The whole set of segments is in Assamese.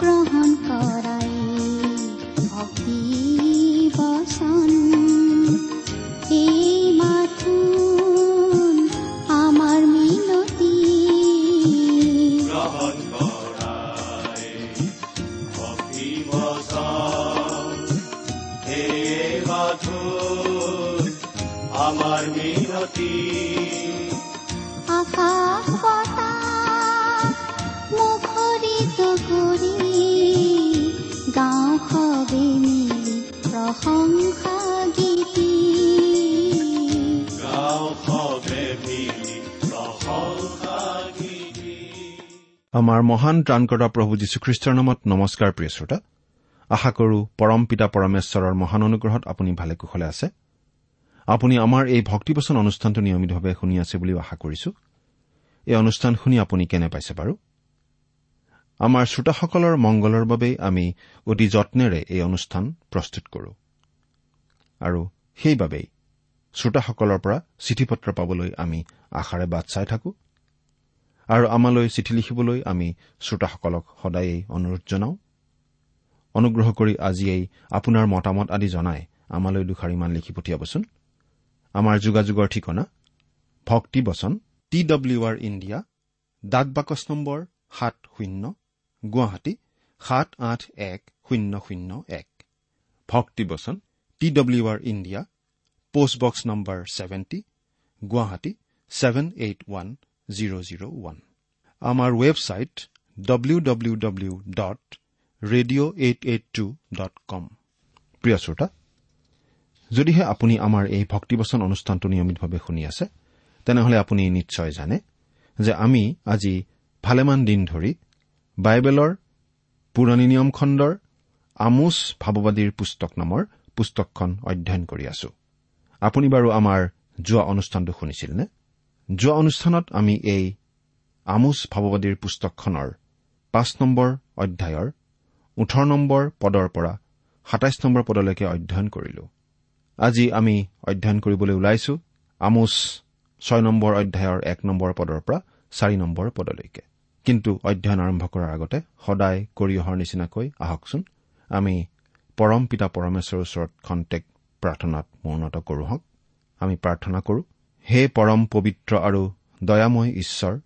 গ্ৰহণ কৰাই ভক্তি বচন। আমাৰ মহান ত্ৰাণকৰ্তা প্ৰভু যীশুখ্ৰীষ্টৰ নামত নমস্কাৰ প্ৰিয় শ্ৰোতা। আশা কৰো পৰম পিতা পৰমেশ্বৰৰ মহান অনুগ্ৰহত আপুনি ভালে কুশলে আছে। আপুনি আমাৰ এই ভক্তিবচন অনুষ্ঠানটো নিয়মিতভাৱে শুনি আছে বুলিও আশা কৰিছো। এই অনুষ্ঠান শুনি আপুনি কেনে পাইছে বাৰু? আমাৰ শ্ৰোতাসকলৰ মংগলৰ বাবেই আমি অতি যত্নেৰে এই অনুষ্ঠান প্ৰস্তুত কৰো। আৰু সেইবাবেই শ্ৰোতাসকলৰ পৰা চিঠি পত্ৰ পাবলৈ আমি আশাৰে বাট চাই থাকোঁ। আৰু আমালৈ চিঠি লিখিবলৈ আমি শ্ৰোতাসকলক সদায়েই অনুৰোধ জনাওঁ। অনুগ্ৰহ কৰি আজিয়েই আপোনাৰ মতামত আদি জনাই আমালৈ দুষাৰিমান লিখি পঠিয়াবচোন। আমাৰ যোগাযোগৰ ঠিকনা ভক্তি বচন টি ডব্লিউ আৰ ইণ্ডিয়া ডাক বাকচ নম্বৰ সাত শূন্য গুৱাহাটী সাত আঠ এক শূন্য শূন্য এক। ভক্তি বচন T W R India postbox number seventy Guwahati seven eight one zero' zero' one আমাৰ website W W W dot radio' eight eight two dot com প্ৰিয় শ্ৰোতা যদিহে আপুনি আমাৰ এই ভক্তিবচন অনুষ্ঠানটো নিয়মিতভাৱে শুনি আছে তেনেহলে আপুনি নিশ্চয় জানে যে আমি আজি ভালেমান দিন ধৰি বাইবেলৰ পুৰণি নিয়ম খণ্ডৰ আমোচ ভাৱবাদীৰ পুস্তক নামৰ পুস্তকখন অধ্যয়ন কৰি আছো। আপুনি বাৰু আমাৰ যোৱা অনুষ্ঠানটো শুনিছিল নে? যোৱা অনুষ্ঠানত আমি এই আমোচ ভাৱবাদীৰ পুস্তকখনৰ পাঁচ নম্বৰ অধ্যায়ৰ ওঠৰ নম্বৰ পদৰ পৰা সাতাইছ নম্বৰ পদলৈকে অধ্যয়ন কৰিলো। আজি আমি অধ্যয়ন কৰিবলৈ ওলাইছো আমোচ ছয় নম্বৰ অধ্যায়ৰ এক নম্বৰ পদৰ পৰা চাৰি নম্বৰ পদলৈকে। কিন্তু অধ্যয়ন আৰম্ভ কৰাৰ আগতে সদায় কৰি অহাৰ নিচিনাকৈ আহকচোন। আমি পৰম পিতা পৰমেশ্বৰৰ ওচৰত খন্তেক প্ৰাৰ্থনাত মৌনত কৰো হওক। আমি প্ৰাৰ্থনা কৰো হে পৰম পবিত্ৰ আৰু দয়াময় ঈশ্বৰ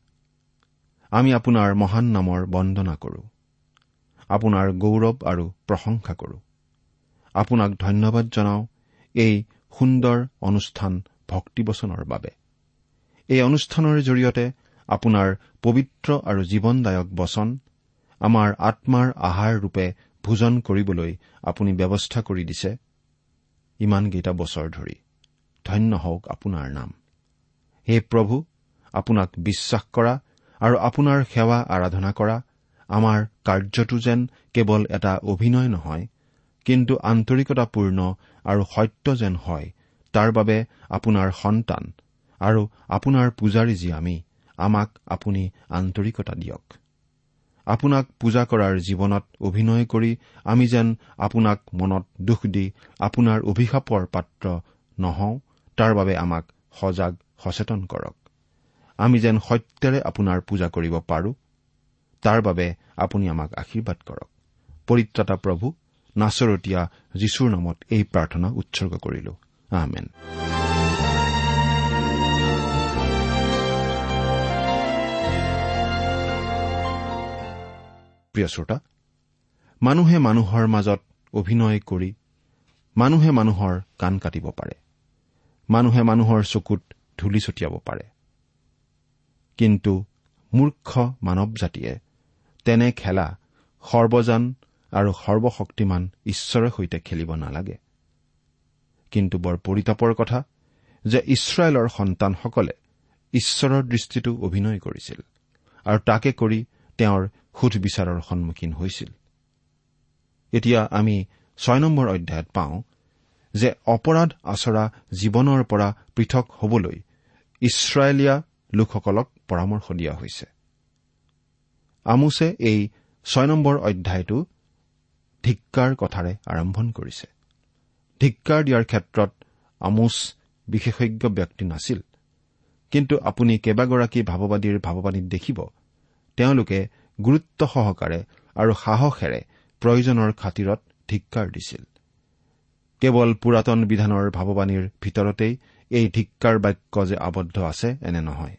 আমি আপোনাৰ মহান নামৰ বন্দনা কৰো। আপোনাৰ গৌৰৱ আৰু প্ৰশংসা কৰো। আপোনাক ধন্যবাদ জনাওঁ এই সুন্দৰ অনুষ্ঠান ভক্তিবচনৰ বাবে। এই অনুষ্ঠানৰ জৰিয়তে আপোনাৰ পবিত্ৰ আৰু জীৱনদায়ক বচন আমাৰ আত্মাৰ আহাৰ ৰূপে ভোজন কৰিবলৈ আপুনি ব্যৱস্থা কৰি দিছে। ইমানকেইটা বছৰ ধৰি ধন্য হওক আপোনাৰ নাম। হে প্ৰভু আপোনাক বিশ্বাস কৰা আৰু আপোনাৰ সেৱা আৰাধনা কৰা। আমাৰ কাৰ্যটো যেন কেৱল এটা অভিনয় নহয় কিন্তু আন্তৰিকতাপূৰ্ণ আৰু সত্য যেন হয় তাৰ বাবে আপোনাৰ সন্তান আৰু আপোনাৰ পূজাৰী যি আমি আমাক আপুনি আন্তৰিকতা দিয়ক। আপোনাক পূজা কৰাৰ জীৱনত অভিনয় কৰি আমি যেন আপোনাক মনত দুখ দি আপোনাৰ অভিশাপৰ পাত্ৰ নহওঁ তাৰ বাবে আমাক সজাগ সচেতন কৰক। আমি যেন সত্যৰে আপোনাৰ পূজা কৰিব পাৰো তাৰ বাবে আপুনি আমাক আশীৰ্বাদ কৰক। পৰিত্ৰাতা প্ৰভু নাচৰতীয়া যীশুৰ নামত এই প্ৰাৰ্থনা উৎসৰ্গ কৰিলো। আহমেন প্ৰিয় শ্ৰোতা মানুহে মানুহৰ মাজত অভিনয় কৰি মানুহে মানুহৰ কাণ কাটিব পাৰে। মানুহে মানুহৰ চকুত ধূলি ছটিয়াব পাৰে। কিন্তু মূৰ্খ মানৱ জাতিয়ে তেনে খেলা সৰ্বজান আৰু সৰ্বশক্তিমান ঈশ্বৰৰ সৈতে খেলিব নালাগে। কিন্তু বৰ পৰিতাপৰ কথা যে ইছৰাইলৰ সন্তানসকলে ঈশ্বৰৰ দৃষ্টিতো অভিনয় কৰিছিল আৰু তাকে কৰি তেওঁৰ সুধবিচাৰৰ সন্মুখীন হৈছিল। এতিয়া আমি ছয় নম্বৰ অধ্যায়ত পাওঁ যে অপৰাধ আচৰা জীৱনৰ পৰা পৃথক হবলৈ ইছৰাইলীয়া লোকসকলক পৰামৰ্শ দিয়া হৈছে। আমোছে এই ছয় নম্বৰ অধ্যায়টো ধিক্কাৰ কথাৰে আৰম্ভণ কৰিছে। ধিক্কাৰ দিয়াৰ ক্ষেত্ৰত আমোচ বিশেষজ্ঞ ব্যক্তি নাছিল। কিন্তু আপুনি কেইবাগৰাকী ভাৱবাদীৰ ভাৱবাণীত দেখিব তেওঁলোকে গুৰুত্ব সহকাৰে আৰু সাহসেৰে প্ৰয়োজনৰ খাতিৰত ধিক্কাৰ দিছিল। কেৱল পুৰাতন বিধানৰ ভাৱবাণীৰ ভিতৰতেই এই ধিক্কাৰ বাক্য যে আবদ্ধ আছে এনে নহয়।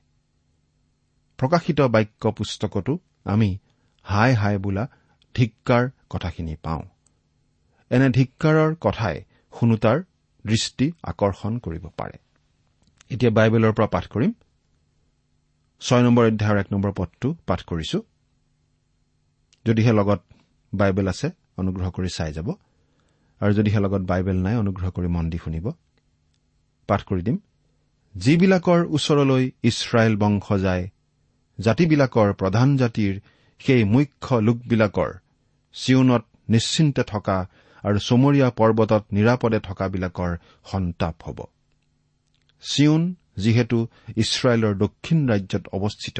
প্ৰকাশিত বাক্য পুস্তকতো আমি হাই হাই বোলা ধিক্কাৰ কথাখিনি পাওঁ। এনে ধিক্কাৰৰ কথাই শুনোতাৰ দৃষ্টি আকৰ্ষণ কৰিব পাৰে। এতিয়া বাইবেলৰ পৰা পাঠ কৰিম। ছয় নম্বৰ অধ্যায়ৰ এক নম্বৰ পদটো পাঠ কৰিছো। যদিহে লগত বাইবেল আছে অনুগ্ৰহ কৰি চাই যাব। আৰু যদিহে লগত বাইবেল নাই অনুগ্ৰহ কৰি মন দি শুনিব। পাঠ কৰি দিম। যিবিলাকৰ ওচৰলৈ ইছৰাইল বংশ যায় জাতিবিলাকৰ প্ৰধান জাতিৰ সেই মুখ্য লোকবিলাকৰ চিউনত নিশ্চিন্তে থকা আৰু চমৰীয়া পৰ্বতত নিৰাপদে থকাবিলাকৰ সন্তাপ হ'ব। চিউন যিহেতু ইছৰাইলৰ দক্ষিণ ৰাজ্যত অৱস্থিত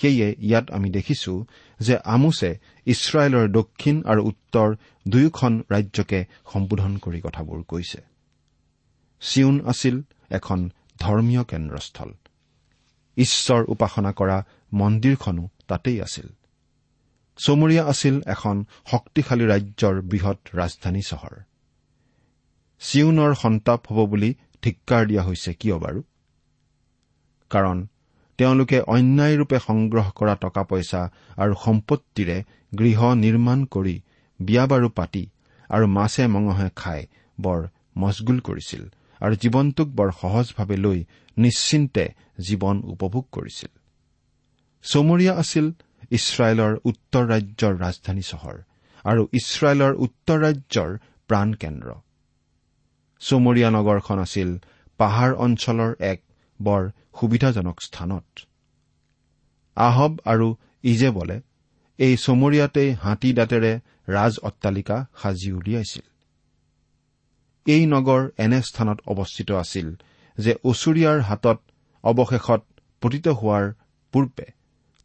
সেয়ে ইয়াত আমি দেখিছো যে আমোছে ইছৰাইলৰ দক্ষিণ আৰু উত্তৰ দুয়োখন ৰাজ্যকে সম্বোধন কৰি কথাবোৰ কৈছে। চিউন আছিল এখন ধৰ্মীয় কেন্দ্ৰস্থল। ঈশ্বৰ উপাসনা কৰা মন্দিৰখনো তাতেই আছিল। চমৰীয়া আছিল এখন শক্তিশালী ৰাজ্যৰ বৃহৎ ৰাজধানী চহৰ। চিউনৰ সন্তাপ হ'ব বুলি ধিক্কাৰ দিয়া হৈছে কিয় বাৰু? কাৰণ তেওঁলোকে অন্যায়ৰূপে সংগ্ৰহ কৰা টকা পইচা আৰু সম্পত্তিৰে গৃহ নিৰ্মাণ কৰি বিয়া বাৰু পাতি আৰু মাছে মঙহে খাই বৰ মজগুল কৰিছিল আৰু জীৱনটোক বৰ সহজভাৱে লৈ নিশ্চিন্তে জীৱন উপভোগ কৰিছিল। চমৰীয়া আছিল ইছৰাইলৰ উত্তৰ ৰাজ্যৰ ৰাজধানী চহৰ আৰু ইছৰাইলৰ উত্তৰ ৰাজ্যৰ প্ৰাণকেন্দ্ৰ চমৰীয়া নগৰখন আছিল পাহাৰ অঞ্চলৰ এক বৰ সুবিধাজনক স্থানত। আহব আৰু ইজেবলে এই চমৰীয়াতেই হাতী দাঁতেৰে ৰাজ অট্টালিকা সাজি উলিয়াইছিল। এই নগৰ এনে স্থানত অৱস্থিত আছিল যে ওচৰীয়াৰ হাতত অৱশেষত পতিত হোৱাৰ পূৰ্বে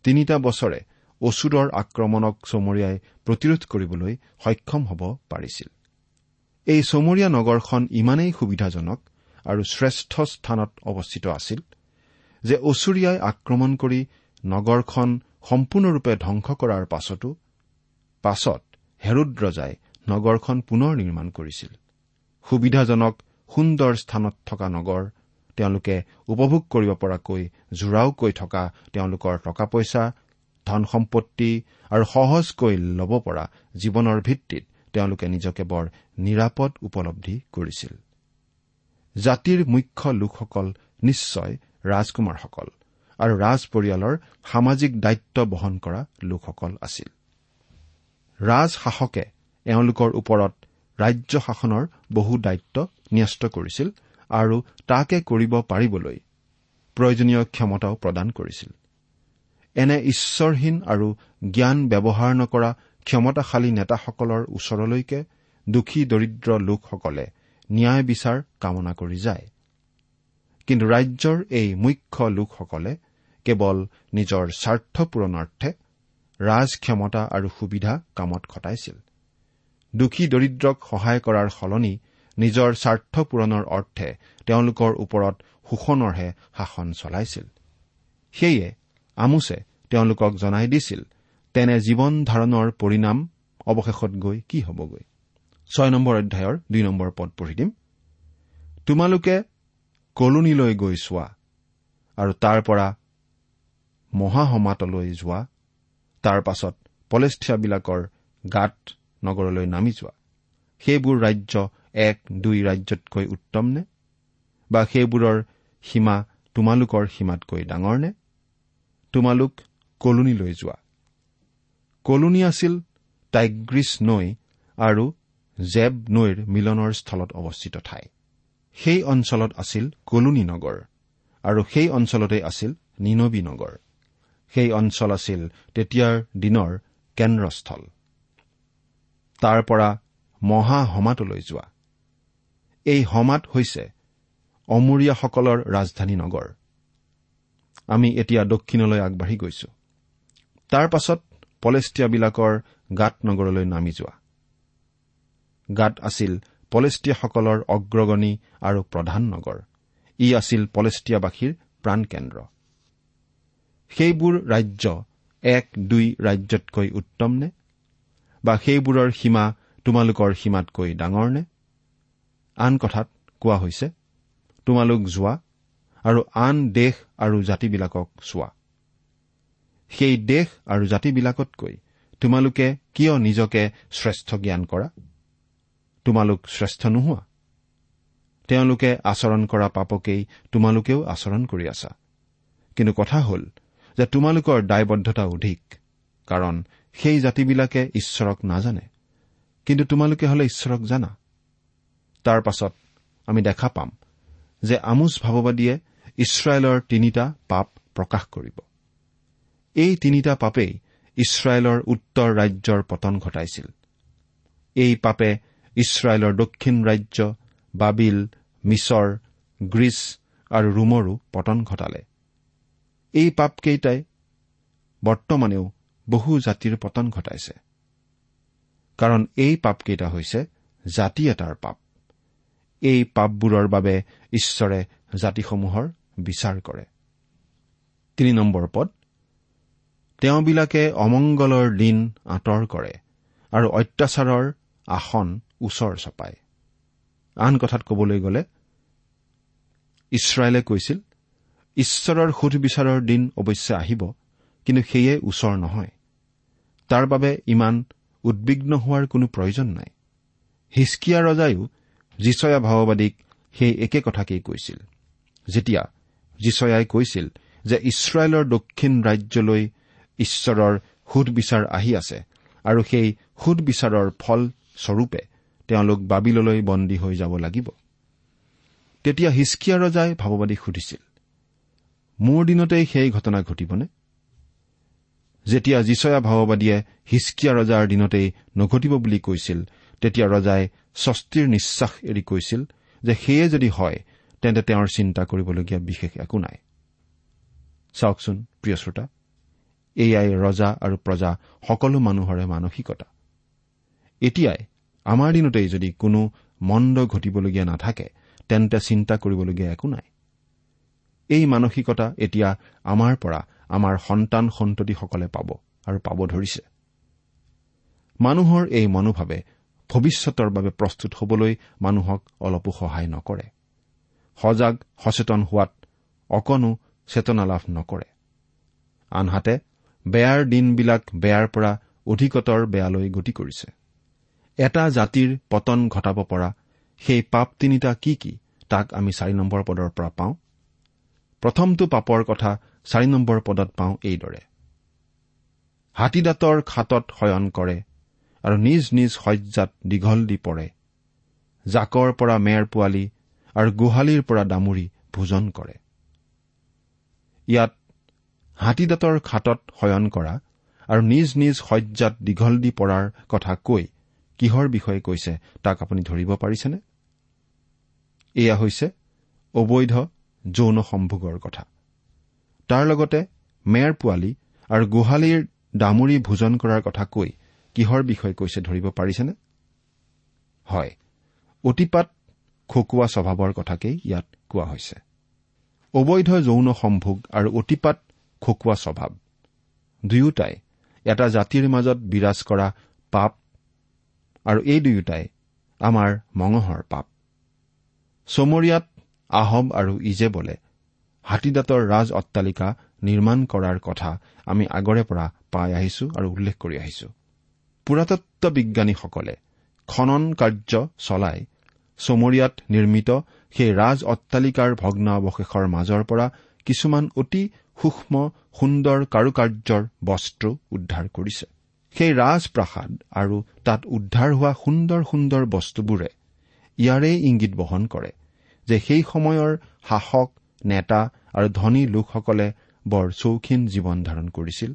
তিনিটা বছৰে অচুৰৰ আক্ৰমণক চমৰীয়াই প্ৰতিৰোধ কৰিবলৈ সক্ষম হ'ব পাৰিছিল। এই চমৰীয়া নগৰখন ইমানেই সুবিধাজনক আৰু শ্ৰেষ্ঠ স্থানত অৱস্থিত আছিল যে অচুৰীয়াই আক্ৰমণ কৰি নগৰখন সম্পূৰ্ণৰূপে ধ্বংস কৰাৰ পাছতো পাছত হেৰুদ ৰজাই নগৰখন পুনৰ নিৰ্মাণ কৰিছিল। সুবিধাজনক সুন্দৰ স্থানত থকা নগৰ তেওঁলোকে উপভোগ কৰিব পৰাকৈ জোৰাওকৈ থকা তেওঁলোকৰ টকা পইচা ধন সম্পত্তি আৰু সহজকৈ ল'ব পৰা জীৱনৰ ভিত্তিত তেওঁলোকে নিজকে বৰ নিৰাপদ উপলব্ধি কৰিছিল। জাতিৰ মুখ্য লোকসকল নিশ্চয় ৰাজকুমাৰসকল আৰু ৰাজ পৰিয়ালৰ সামাজিক দায়িত্ব বহন কৰা লোকসকল আছিল। ৰাজশাসকে এওঁলোকৰ ওপৰত ৰাজ্য শাসনৰ বহু দায়িত্ব ন্যস্ত কৰিছিল আৰু তাকে কৰিব পাৰিবলৈ প্ৰয়োজনীয় ক্ষমতাও প্ৰদান কৰিছিল। এনে ঈশ্বৰহীন আৰু জ্ঞান ব্যৱহাৰ নকৰা ক্ষমতাশালী নেতাসকলৰ ওচৰলৈকে দুখী দৰিদ্ৰ লোকসকলে ন্যায় বিচাৰ কামনা কৰি যায়। কিন্তু ৰাজ্যৰ এই মুখ্য লোকসকলে কেৱল নিজৰ স্বাৰ্থ পূৰণাৰ্থে ৰাজ ক্ষমতা আৰু সুবিধা কামত খটাইছিল। দুখী দৰিদ্ৰক সহায় কৰাৰ সলনি নিজৰ স্বাৰ্থ পূৰণৰ অৰ্থে তেওঁলোকৰ ওপৰত শোষণৰহে শাসন চলাইছিল। সেয়ে আমোছে তেওঁলোকক জনাই দিছিল তেনে জীৱন ধাৰণৰ পৰিণাম অৱশেষত গৈ কি হ'বগৈ? ছয় নম্বৰ অধ্যায়ৰ দুই নম্বৰ পদ পঢ়ি দিম। তোমালোকে কলোনীলৈ গৈ চোৱা আৰু তাৰ পৰা মহাসমাতলৈ যোৱা। তাৰ পাছত পলেষ্ঠিয়াবিলাকৰ গাত নগৰলৈ নামি যোৱা। সেইবোৰ ৰাজ্য এক দুই ৰাজ্যতকৈ উত্তম নে? বা সেইবোৰৰ সীমা তোমালোকৰ সীমাতকৈ ডাঙৰ নে? তোমালোক কলোনীলৈ যোৱা। কলোনী আছিল টাইগ্ৰিছ নৈ আৰু জেব নৈৰ মিলনৰ স্থলত অৱস্থিত ঠাই। সেই অঞ্চলত আছিল কলোনী নগৰ আৰু সেই অঞ্চলতে আছিল নিনবী নগৰ। সেই অঞ্চল আছিল তেতিয়াৰ দিনৰ কেন্দ্ৰস্থল। তাৰ পৰা মহা হমাটোলৈ যোৱা। এই হমাত হৈছে অমূৰীয়াসকলৰ ৰাজধানী নগৰ। আমি এতিয়া দক্ষিণলৈ আগবাঢ়ি গৈছো। তাৰ পাছত পলেষ্টিয়াবিলাকৰ গাত নগৰলৈ নামি যোৱা। গাত আছিল পলেষ্টিয়াসকলৰ অগ্ৰগণী আৰু প্ৰধান নগৰ। ই আছিল পলেষ্টিয়াবাসীৰ প্ৰাণকেন্দ্ৰ। সেইবোৰ ৰাজ্য এক দুই ৰাজ্যতকৈ উত্তম নে? বা সেইবোৰৰ সীমা তোমালোকৰ সীমাতকৈ ডাঙৰ নে? আন কথাত কোৱা হৈছে তোমালোক যোৱা আৰু আন দেশ আৰু জাতিবিলাকক চোৱা। সেই দেশ আৰু জাতিবিলাকতকৈ তোমালোকে কিয় নিজকে শ্ৰেষ্ঠ জ্ঞান কৰা? তোমালোক শ্ৰেষ্ঠ নোহোৱা। তেওঁলোকে আচৰণ কৰা পাপকেই তোমালোকেও আচৰণ কৰি আছা। কিন্তু কথা হ'ল যে তোমালোকৰ দায়বদ্ধতা অধিক কাৰণ সেই জাতিবিলাকে ঈশ্বৰক নাজানে। কিন্তু তোমালোকে হলে ঈশ্বৰক জানা। তাৰ পাছত আমি দেখা পাম যে আমোচ ভাৱবাদীয়ে ইছৰাইলৰ তিনিটা পাপ প্ৰকাশ কৰিব। এই তিনিটা পাপেই ইছৰাইলৰ উত্তৰ ৰাজ্যৰ পতন ঘটাইছিল। এই পাপে ইছৰাইলৰ দক্ষিণ ৰাজ্য বাবিল মিছৰ গ্ৰীচ আৰু ৰোমৰো পতন ঘটালে। এই পাপকেইটাই বৰ্তমানেও বহু জাতিৰ পতন ঘটাইছে। কাৰণ এই পাপকেইটা হৈছে জাতি এটাৰ পাপ। এই পাপবোৰৰ বাবে ঈশ্বৰে জাতিসমূহৰ বিচাৰ কৰে। তিনি নম্বৰ পদ তেওঁবিলাকে অমংগলৰ দিন আঁতৰ কৰে আৰু অত্যাচাৰৰ আসন ওচৰ চপায় আন কথাত কবলৈ গ'লে ইছৰাইলে কৈছিল ঈশ্বৰৰ সুধবিচাৰৰ দিন অৱশ্যে আহিব কিন্তু সেয়ে ওচৰ নহয়। তাৰ বাবে ইমান উদ্বিগ্ন হোৱাৰ কোনো প্ৰয়োজন নাই। হিচকিয়া ৰজায়ো যিচয়া ভাৱবাদীক সেই একে কথাকেই কৈছিল। যেতিয়া যিচয়াই কৈছিল যে ইছৰাইলৰ দক্ষিণ ৰাজ্যলৈ ঈশ্বৰৰ সুধবিচাৰ আহি আছে আৰু সেই সুধবিচাৰৰ ফলস্বৰূপে তেওঁলোক বাবিললৈ বন্দী হৈ যাব লাগিব। তেতিয়া হিচকিয়া ৰজাই ভাৱবাদীক সুধিছিল মোৰ দিনতেই সেই ঘটনা ঘটিবনে? যেতিয়া যিচয়া ভাৱবাদীয়ে হিচকিয়া ৰজাৰ দিনতেই নঘটিব বুলি কৈছিল তেতিয়া ৰজাই স্বস্তিৰ নিশ্বাস এৰি কৈছিল যে সেয়ে যদি হয় তেন্তে তেওঁৰ চিন্তা কৰিবলগীয়া বিশেষ একো নাই। চাওকচোন প্ৰিয় শ্ৰোতা এয়াই ৰজা আৰু প্ৰজা সকলো মানুহৰে মানসিকতা। এতিয়াই আমাৰ দিনতেই যদি কোনো মন্দ ঘটিবলগীয়া নাথাকে তেন্তে চিন্তা কৰিবলগীয়া একো নাই। এই মানসিকতা এতিয়া আমাৰ পৰা আমাৰ সন্তান সন্ততিসকলে পাব আৰু পাব ধৰিছে। মানুহৰ এই মনোভাৱে ভৱিষ্যতৰ বাবে প্ৰস্তুত হবলৈ মানুহক অলপো সহায় নকৰে। সজাগ সচেতন হোৱাত অকণো চেতনা লাভ নকৰে। আনহাতে বেয়াৰ দিনবিলাক বেয়াৰ পৰা অধিকতৰ বেয়ালৈ গতি কৰিছে। এটা জাতিৰ পতন ঘটাব পৰা সেই পাপ তিনিটা কি কি তাক আমি চাৰি নম্বৰ পদৰ পৰা পাওঁ। প্ৰথমটো পাপৰ কথা চাৰি নম্বৰ পদত পাওঁ এইদৰে। হাতীদাঁতৰ খাটত শয়ন কৰে আৰু নিজ নিজ শয্যাত দীঘল দি পৰে। জাকৰ পৰা মেৰ পোৱালি আৰু গোহালিৰ পৰা দামুৰি ভোজন কৰে। ইয়াত হাতীদাঁতৰ খাটত শয়ন কৰা আৰু নিজ নিজ শয্যাত দীঘল দি পৰাৰ কথা কৈ কিহৰ বিষয়ে কৈছে তাক আপুনি ধৰিব পাৰিছেনে? এয়া হৈছে অবৈধ যৌন সম্ভোগৰ কথা। তাৰ লগতে মেৰ পোৱালি আৰু গোহালিৰ দামুৰি ভোজন কৰাৰ কথা কৈ কিহৰ বিষয়ে কৈছে ধৰিব পাৰিছেনে? হয় অতিপাত খকুওৱা স্বভাৱৰ কথাকেই ইয়াত কোৱা হৈছে। অবৈধ যৌন সম্ভোগ আৰু অতিপাত খকুওৱা স্বভাৱ। দুয়োটাই এটা জাতিৰ মাজত বিৰাজ কৰা পাপ আৰু এই দুয়োটাই আমাৰ মঙহৰ পাপ। চমৰীয়াত আহব আৰু ইজেবলে হাতীদাঁতৰ ৰাজ অট্টালিকা নিৰ্মাণ কৰাৰ কথা আমি আগৰে পৰা পাই আহিছো আৰু উল্লেখ কৰি আহিছো। পুৰাতত্ব বিজ্ঞানীসকলে খনন কাৰ্য চলাই চমৰীয়াত নিৰ্মিত সেই ৰাজ অট্টালিকাৰ ভগ্নাৱশেষৰ মাজৰ পৰা কিছুমান অতি সূক্ষ্ম সুন্দৰ কাৰুকাৰ্যৰ বস্ত্ৰ উদ্ধাৰ কৰিছে। সেই ৰাজপ্ৰাসাদ আৰু তাত উদ্ধাৰ হোৱা সুন্দৰ সুন্দৰ বস্তুবোৰে ইয়াৰেই ইংগিত বহন কৰে যে সেই সময়ৰ শাসক নেতা আৰু ধনী লোকসকলে বৰ চৌখিন জীৱন ধাৰণ কৰিছিল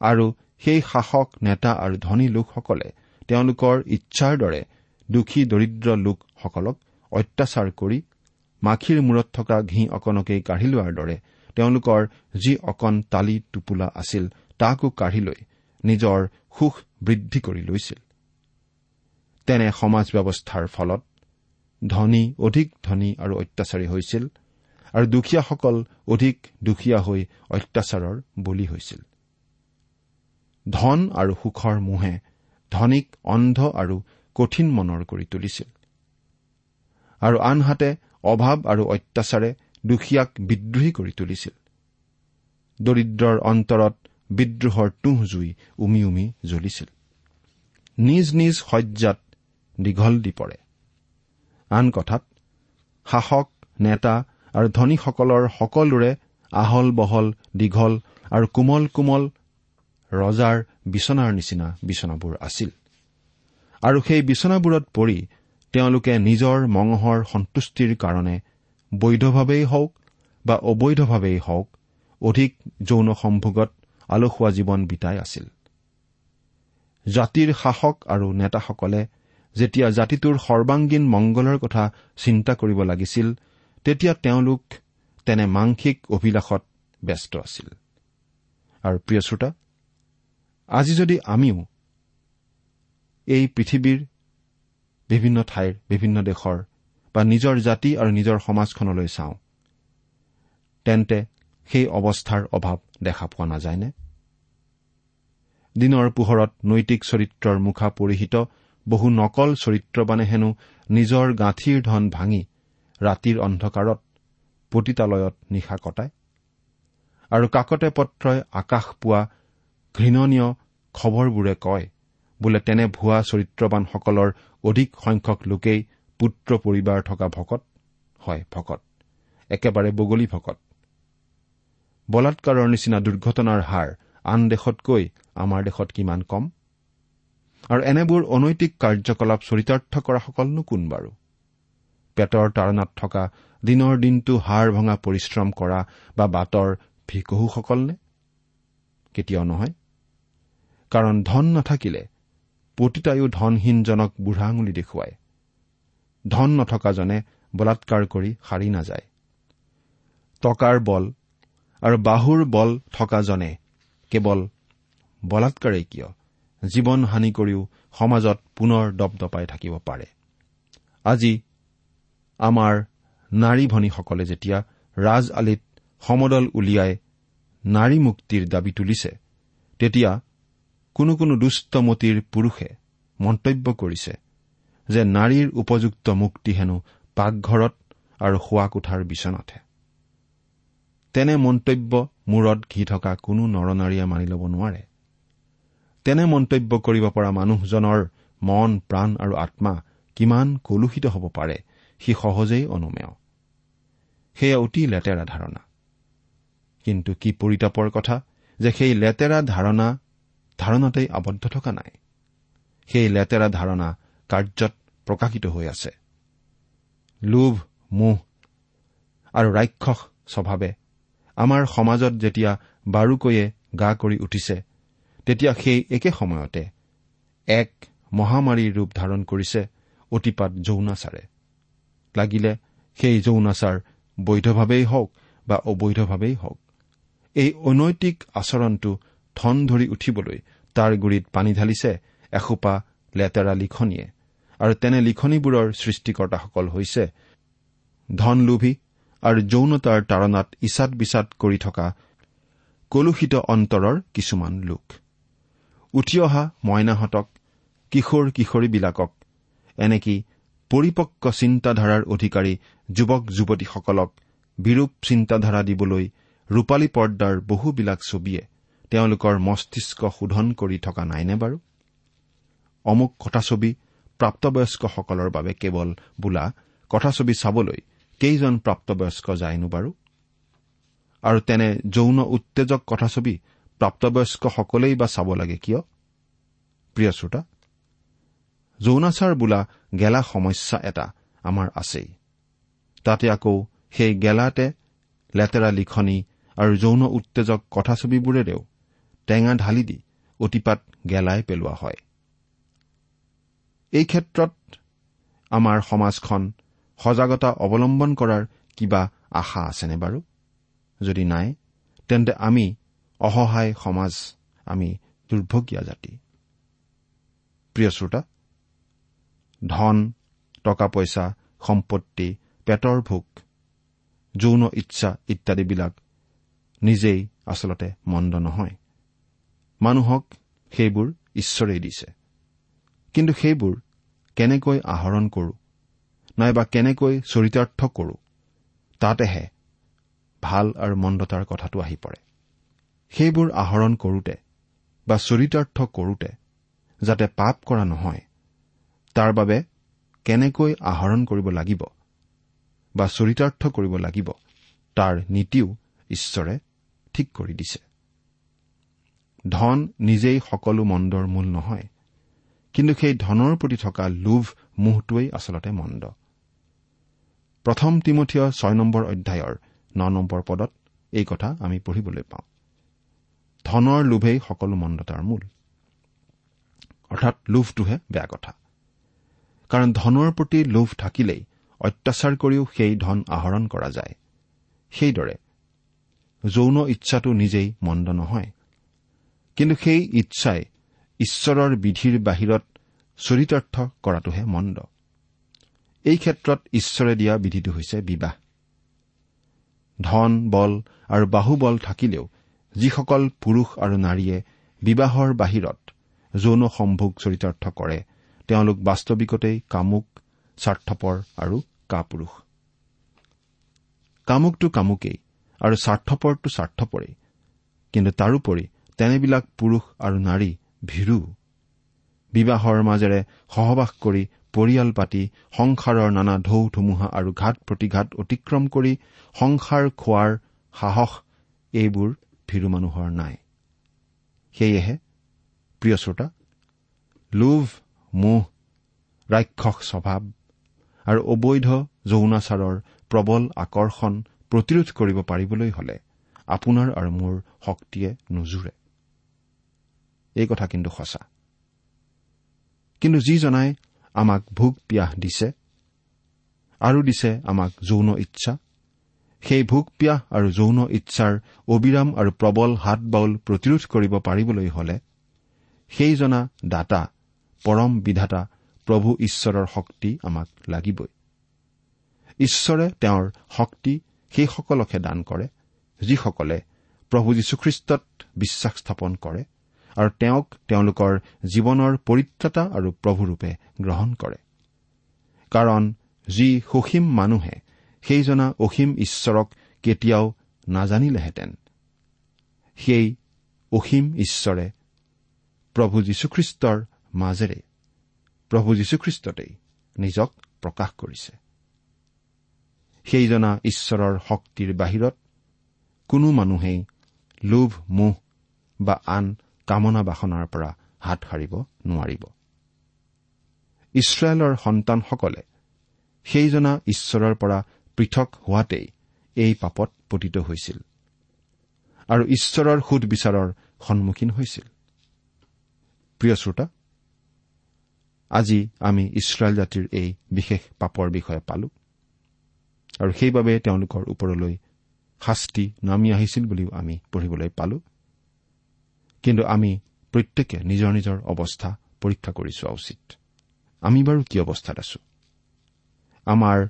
আৰু সেই শাসক নেতা আৰু ধনী লোকসকলে তেওঁলোকৰ ইচ্ছাৰ দৰে দুখী দৰিদ্ৰ লোকসকলক অত্যাচাৰ কৰি মাখিৰ মূৰত থকা ঘি অকণকেই কাঢ়ি লোৱাৰ দৰে তেওঁলোকৰ যি অকণ তালি টোপোলা আছিল তাকো কাঢ়ি লৈ নিজৰ সুখ বৃদ্ধি কৰি লৈছিল। তেনে সমাজ ব্যৱস্থাৰ ফলত ধনী অধিক ধনী আৰু অত্যাচাৰী হৈছিল আৰু দুখীয়াসকল অধিক দুখীয়া হৈ অত্যাচাৰৰ বলি হৈছিল। ধন আৰু সুখৰ মোহে ধনীক অন্ধ আৰু কঠিন মনৰ কৰি তুলিছিল। আৰু আনহাতে অভাৱ আৰু অত্যাচাৰে দুখীয়াক বিদ্ৰোহী কৰি তুলিছিল। দৰিদ্ৰৰ অন্তৰত বিদ্ৰোহৰ তুঁহ জুই উমি উমি জ্বলিছিল। নিজ নিজ শয্যাত দীঘল দি পৰে। আন কথাত শাসক নেতা আৰু ধনীসকলৰ সকলোৰে আহল বহল দীঘল আৰু কোমল কোমল ৰজাৰ বিচনাৰ নিচিনা বিচনাবোৰ আছিল। আৰু সেই বিচনাবোৰত পৰি তেওঁলোকে নিজৰ মঙহৰ সন্তুষ্টিৰ কাৰণে বৈধভাৱেই হওক বা অবৈধভাৱেই হওক অধিক যৌন সম্ভোগত আলসুৱা জীৱন বিতাই আছিল। জাতিৰ শাসক আৰু নেতাসকলে যেতিয়া জাতিটোৰ সৰ্বাংগীন মংগলৰ কথা চিন্তা কৰিব লাগিছিল তেতিয়া তেওঁলোক তেনে মাংসিক অভিলাষত ব্যস্ত আছিল। আৰু প্ৰিয় শ্ৰোতা আজি যদি আমিও এই পৃথিৱীৰ বিভিন্ন ঠাইৰ বিভিন্ন দেশৰ বা নিজৰ জাতি আৰু নিজৰ সমাজখনলৈ চাওঁ তেন্তে সেই অৱস্থাৰ অভাৱ দেখা পোৱা নাযায়নে? দিনৰ পোহৰত নৈতিক চৰিত্ৰৰ মুখা পৰিহিত বহু নকল চৰিত্ৰবানে হেনো নিজৰ গাঁঠিৰ ধন ভাঙি ৰাতিৰ অন্ধকাৰত পতিতালয়ত নিশা কটায়। আৰু কাকতে পত্ৰই আকাশ পোৱা ঘৃণনীয় খবৰবোৰে কয় বোলে তেনে ভুৱা চৰিত্ৰবানসকলৰ অধিক সংখ্যক লোকেই পুত্ৰ পৰিবাৰ থকা ভকত হয় ভকত একেবাৰে বগলী ভকত। বলাৎকাৰৰ নিচিনা দুৰ্ঘটনাৰ হাৰ আন দেশতকৈ আমাৰ দেশত কিমান কম? আৰু এনেবোৰ অনৈতিক কাৰ্যকলাপ চৰিতাৰ্থ কৰাসকলনো কোন বাৰু? পেটৰ তাৰণাত থকা দিনৰ দিনটো হাৰ ভঙা পৰিশ্ৰম কৰা বা বাটৰ ভিকহুসকল নে কেতিয়াও নহয়। কাৰণ ধন নাথাকিলে পতিতায়ো ধনহীনজনক বুঢ়া আঙুলি দেখুৱায়। ধন নথকাজনে বলাৎকাৰ কৰি সাৰি নাযায়। টকাৰ বল আৰু বাহুৰ বল থকাজনে কেৱল বলাৎকাৰেই কিয়? জীৱন হানি কৰিও সমাজত পুনৰ দপদপাই থাকিব পাৰে। আজি আমাৰ নাৰী ভনীসকলে যেতিয়া ৰাজ আলিত সমদল উলিয়াই নাৰী মুক্তিৰ দাবী তুলিছে তেতিয়া কোনো কোনো দুষ্টমতিৰ পুৰুষে মন্তব্য কৰিছে যে নাৰীৰ উপযুক্ত মুক্তি হেনো পাকঘৰত আৰু শোৱা কোঠাৰ বিচনাতহে। তেনে মন্তব্য মূৰত ঘি থকা কোনো নৰনাৰীয়ে মানি ল'ব নোৱাৰে। তেনে মন্তব্য কৰিব পৰা মানুহজনৰ মন প্ৰাণ আৰু আত্মা কিমান কলুষিত হ'ব পাৰে সি সহজেই অনুমেয়। সেয়া অতি লেতেৰা ধাৰণা। কিন্তু কি পৰিতাপৰ কথা যে সেই লেতেৰা ধাৰণা ধাৰণাতেই আবদ্ধ থকা নাই। সেই লেতেৰা ধাৰণা কাৰ্যত প্ৰকাশিত হৈ আছে। লোভ মোহ আৰু ৰাক্ষস স্বভাৱে আমাৰ সমাজত যেতিয়া বাৰুকৈয়ে গা কৰি উঠিছে তেতিয়া সেই একে সময়তে এক মহামাৰীৰ ৰূপ ধাৰণ কৰিছে অতিপাত যৌনাচাৰে। লাগিলে সেই যৌনাচাৰ বৈধভাৱেই হওক বা অবৈধভাৱেই হওক এই অনৈতিক আচৰণটো থন ধৰি উঠিবলৈ তাৰ গুৰিত পানী ঢালিছে এসোপা লেতেৰা লিখনিয়ে আৰু তেনে লিখনিবোৰৰ সৃষ্টিকৰ্তাসকল হৈছে ধনলোভী আৰু যৌনতাৰ তাৰণাত ইচাদ বিচাদ কৰি থকা কলুষিত অন্তৰৰ কিছুমান লোক। উঠি অহা মইনাহঁতক কিশোৰ কিশোৰীবিলাকক এনেকি পৰিপক্ক চিন্তাধাৰাৰ অধিকাৰী যুৱক যুৱতীসকলক বিৰূপ চিন্তাধাৰা দিবলৈ ৰূপালী পৰ্দাৰ বহুবিলাক ছবিয়ে তেওঁলোকৰ মস্তিষ্ক শোধন কৰি থকা নাইনে বাৰু? অমুক কথাছবি প্ৰাপ্তবয়স্কসকলৰ বাবে কেৱল বোলা কথাছবি চাবলৈ কেইজন প্ৰাপ্তবয়স্ক যায়নো বাৰু? আৰু তেনে যৌন উত্তেজক কথাছবি প্ৰাপ্তবয়স্কসকলেই বা চাব লাগে কিয়? প্ৰিয় শ্ৰোতা যৌনাচাৰ বোলা গেলা সমস্যা এটা আমাৰ আছেই। তাতে আকৌ সেই গেলাতে লেতেৰা লিখনি আৰু যৌন উত্তেজক কথাছবিবোৰেৰেও টেঙা ঢালি দি অতিপাত গেলাই পেলোৱা হয়। এই ক্ষেত্ৰত আমাৰ সমাজখন সজাগতা অৱলম্বন কৰাৰ কিবা আশা আছেনে বাৰু? যদি নাই তেন্তে আমি অসহায় সমাজ আমি দুৰ্ভগীয়া জাতি। প্ৰিয় শ্ৰোতা ধন টকা পইচা সম্পত্তি পেটৰ ভোক যৌন ইচ্ছা ইত্যাদিবিলাক নিজেই আচলতে মন্দ নহয়। মানুহক সেইবোৰ ঈশ্বৰেই দিছে। কিন্তু সেইবোৰ কেনেকৈ আহৰণ কৰো নাইবা কেনেকৈ চৰিতাৰ্থ কৰো তাতেহে ভাল আৰু মন্দতাৰ কথাটো আহি পৰে। সেইবোৰ আহৰণ কৰোতে বা চৰিতাৰ্থ কৰোতে যাতে পাপ কৰা নহয় তাৰ বাবে কেনেকৈ আহৰণ কৰিব লাগিব বা চৰিতাৰ্থ কৰিব লাগিব তাৰ নীতিও ঈশ্বৰে ঠিক কৰি দিছে। ধন নিজেই সকলো মন্দৰ মূল নহয় কিন্তু সেই ধনৰ প্ৰতি থকা লোভ মোহটোৱেই আচলতে মন্দ। প্ৰথম তিমঠীয় ছয় নম্বৰ অধ্যায়ৰ ন নম্বৰ পদত এই কথা আমি পঢ়িবলৈ পাওঁ। ধনৰ লোভেই সকলো মন্দতাৰ মূল। অৰ্থাৎ লোভটোহে বেয়া কথা। কাৰণ ধনৰ প্ৰতি লোভ থাকিলেই অত্যাচাৰ কৰিও সেই ধন আহৰণ কৰা যায়। সেইদৰে যৌন ইচ্ছাটো নিজেই মন্দ নহয়। কিন্তু সেই ইচ্ছাই ঈশ্বৰৰ বিধিৰ বাহিৰত চৰিতাৰ্থ কৰাটোহে মন্দ। এই ক্ষেত্ৰত ঈশ্বৰে দিয়া বিধিটো হৈছে বিবাহ। ধন বল আৰু বাহুবল থাকিলেও যিসকল পুৰুষ আৰু নাৰীয়ে বিবাহৰ বাহিৰত যৌন সম্ভোগ চৰিতাৰ্থ কৰে তেওঁলোক বাস্তৱিকতেই কামুক স্বাৰ্থপৰ আৰু কাপুৰুষ। কামুকটো কামুকেই আৰু স্বাৰ্থপৰটো স্বাৰ্থপৰেই কিন্তু তাৰোপৰি তেনেবিলাক পুৰুষ আৰু নাৰী ভীৰু। বিবাহৰ মাজেৰে সহবাস কৰি পৰিয়াল পাতি সংসাৰৰ নানা ঢৌ ধুমুহা আৰু ঘাট প্ৰতিঘাত অতিক্ৰম কৰি সংসাৰ খোৱাৰ সাহস এইবোৰ ভীৰু মানুহৰ নাই। সেয়েহে প্ৰিয় শ্ৰোতা লোভ মোহ ৰাক্ষস স্বভাৱ আৰু অবৈধ যৌনাচাৰৰ প্ৰবল আকৰ্ষণ প্ৰতিৰোধ কৰিব পাৰিবলৈ হলে আপোনাৰ আৰু মোৰ শক্তিয়ে নোজোৰে। এই কথা কিন্তু সঁচা। কিন্তু যিজনাই আমাক ভোগ পিয়াহ দিছে আৰু দিছে আমাক যৌন ইচ্ছা সেই ভোগ পিয়াহ আৰু যৌন ইচ্ছাৰ অবিৰাম আৰু প্ৰবল হাত বাউল প্ৰতিৰোধ কৰিব পাৰিবলৈ হলে সেইজনা দাতা পৰম বিধাতা প্ৰভু ঈশ্বৰৰ শক্তি আমাক লাগিবই। ঈশ্বৰে তেওঁৰ শক্তি সেইসকলকহে দান কৰে যিসকলে প্ৰভু যীশুখ্ৰীষ্টত বিশ্বাস স্থাপন কৰে আৰু তেওঁক তেওঁলোকৰ জীৱনৰ পৰিত্ৰাতা আৰু প্ৰভুৰূপে গ্ৰহণ কৰে। কাৰণ যি সসীম মানুহে সেইজনা অসীম ঈশ্বৰক কেতিয়াও নাজানিলেহেঁতেন। সেই অসীম ঈশ্বৰে প্ৰভু যীশুখ্ৰীষ্টৰ মাজেৰে প্ৰভু যীশুখ্ৰীষ্টতেই নিজক প্ৰকাশ কৰিছে। সেইজনা ঈশ্বৰৰ শক্তিৰ বাহিৰত কোনো মানুহেই লোভ মোহ বা আন কামনা বাসনাৰ পৰা হাত সাৰিব নোৱাৰিব। ইছৰাইলৰ সন্তানসকলে সেইজনা ঈশ্বৰৰ পৰা পৃথক হোৱাতেই এই পাপত পতিত হৈছিল। আৰু ঈশ্বৰৰ সুধবিচাৰৰ সন্মুখীন হৈছিল। প্ৰিয় শ্ৰোতা আজি আমি ইছৰাইল জাতিৰ এই বিশেষ পাপৰ বিষয়ে পালো আৰু সেইবাবে তেওঁলোকৰ ওপৰলৈ শাস্তি নামি আহিছিল বুলিও আমি পঢ়িবলৈ পালো। কিন্তু আমি প্ৰত্যেকে নিজৰ নিজৰ অৱস্থা পৰীক্ষা কৰি চোৱা উচিত। আমি বাৰু কি অৱস্থাত আছো? আমাৰ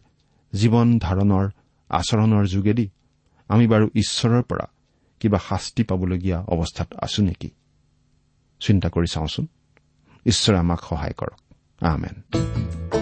জীৱন ধাৰণৰ আচৰণৰ যোগেদি আমি বাৰু ঈশ্বৰৰ পৰা কিবা শাস্তি পাবলগীয়া অৱস্থাত আছো নেকি? চিন্তা কৰি চাওঁচোন। ঈশ্বৰে আমাক সহায় কৰক।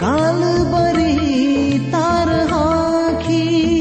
काल बरी तार हाखी।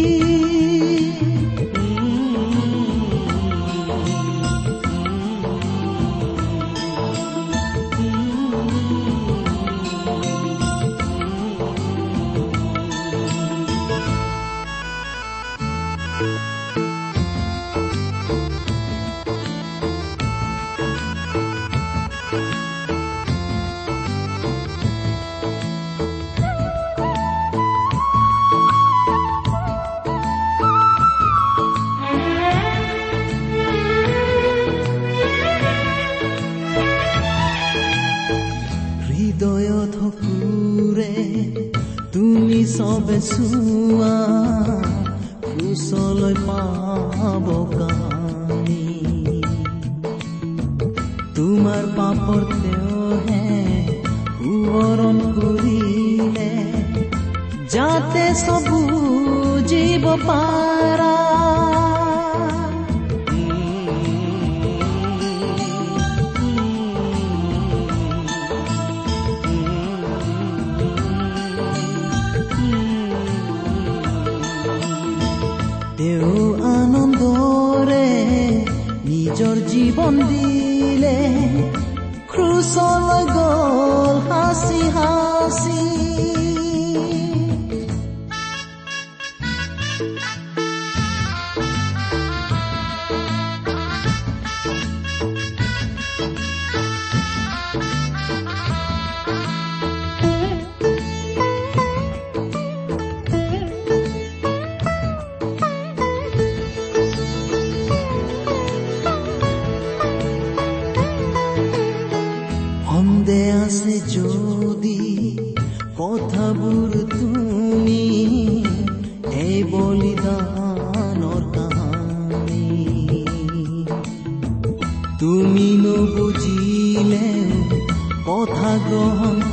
যাতে চবু জীৱ পাৰা তেওঁ আনন্দৰে নিজৰ জীৱন দিলে আছে যদি কথাবোৰ তুমি এই বলিদানৰ কাহানী। তুমি নুবুজিলে কথা গ্ৰহণ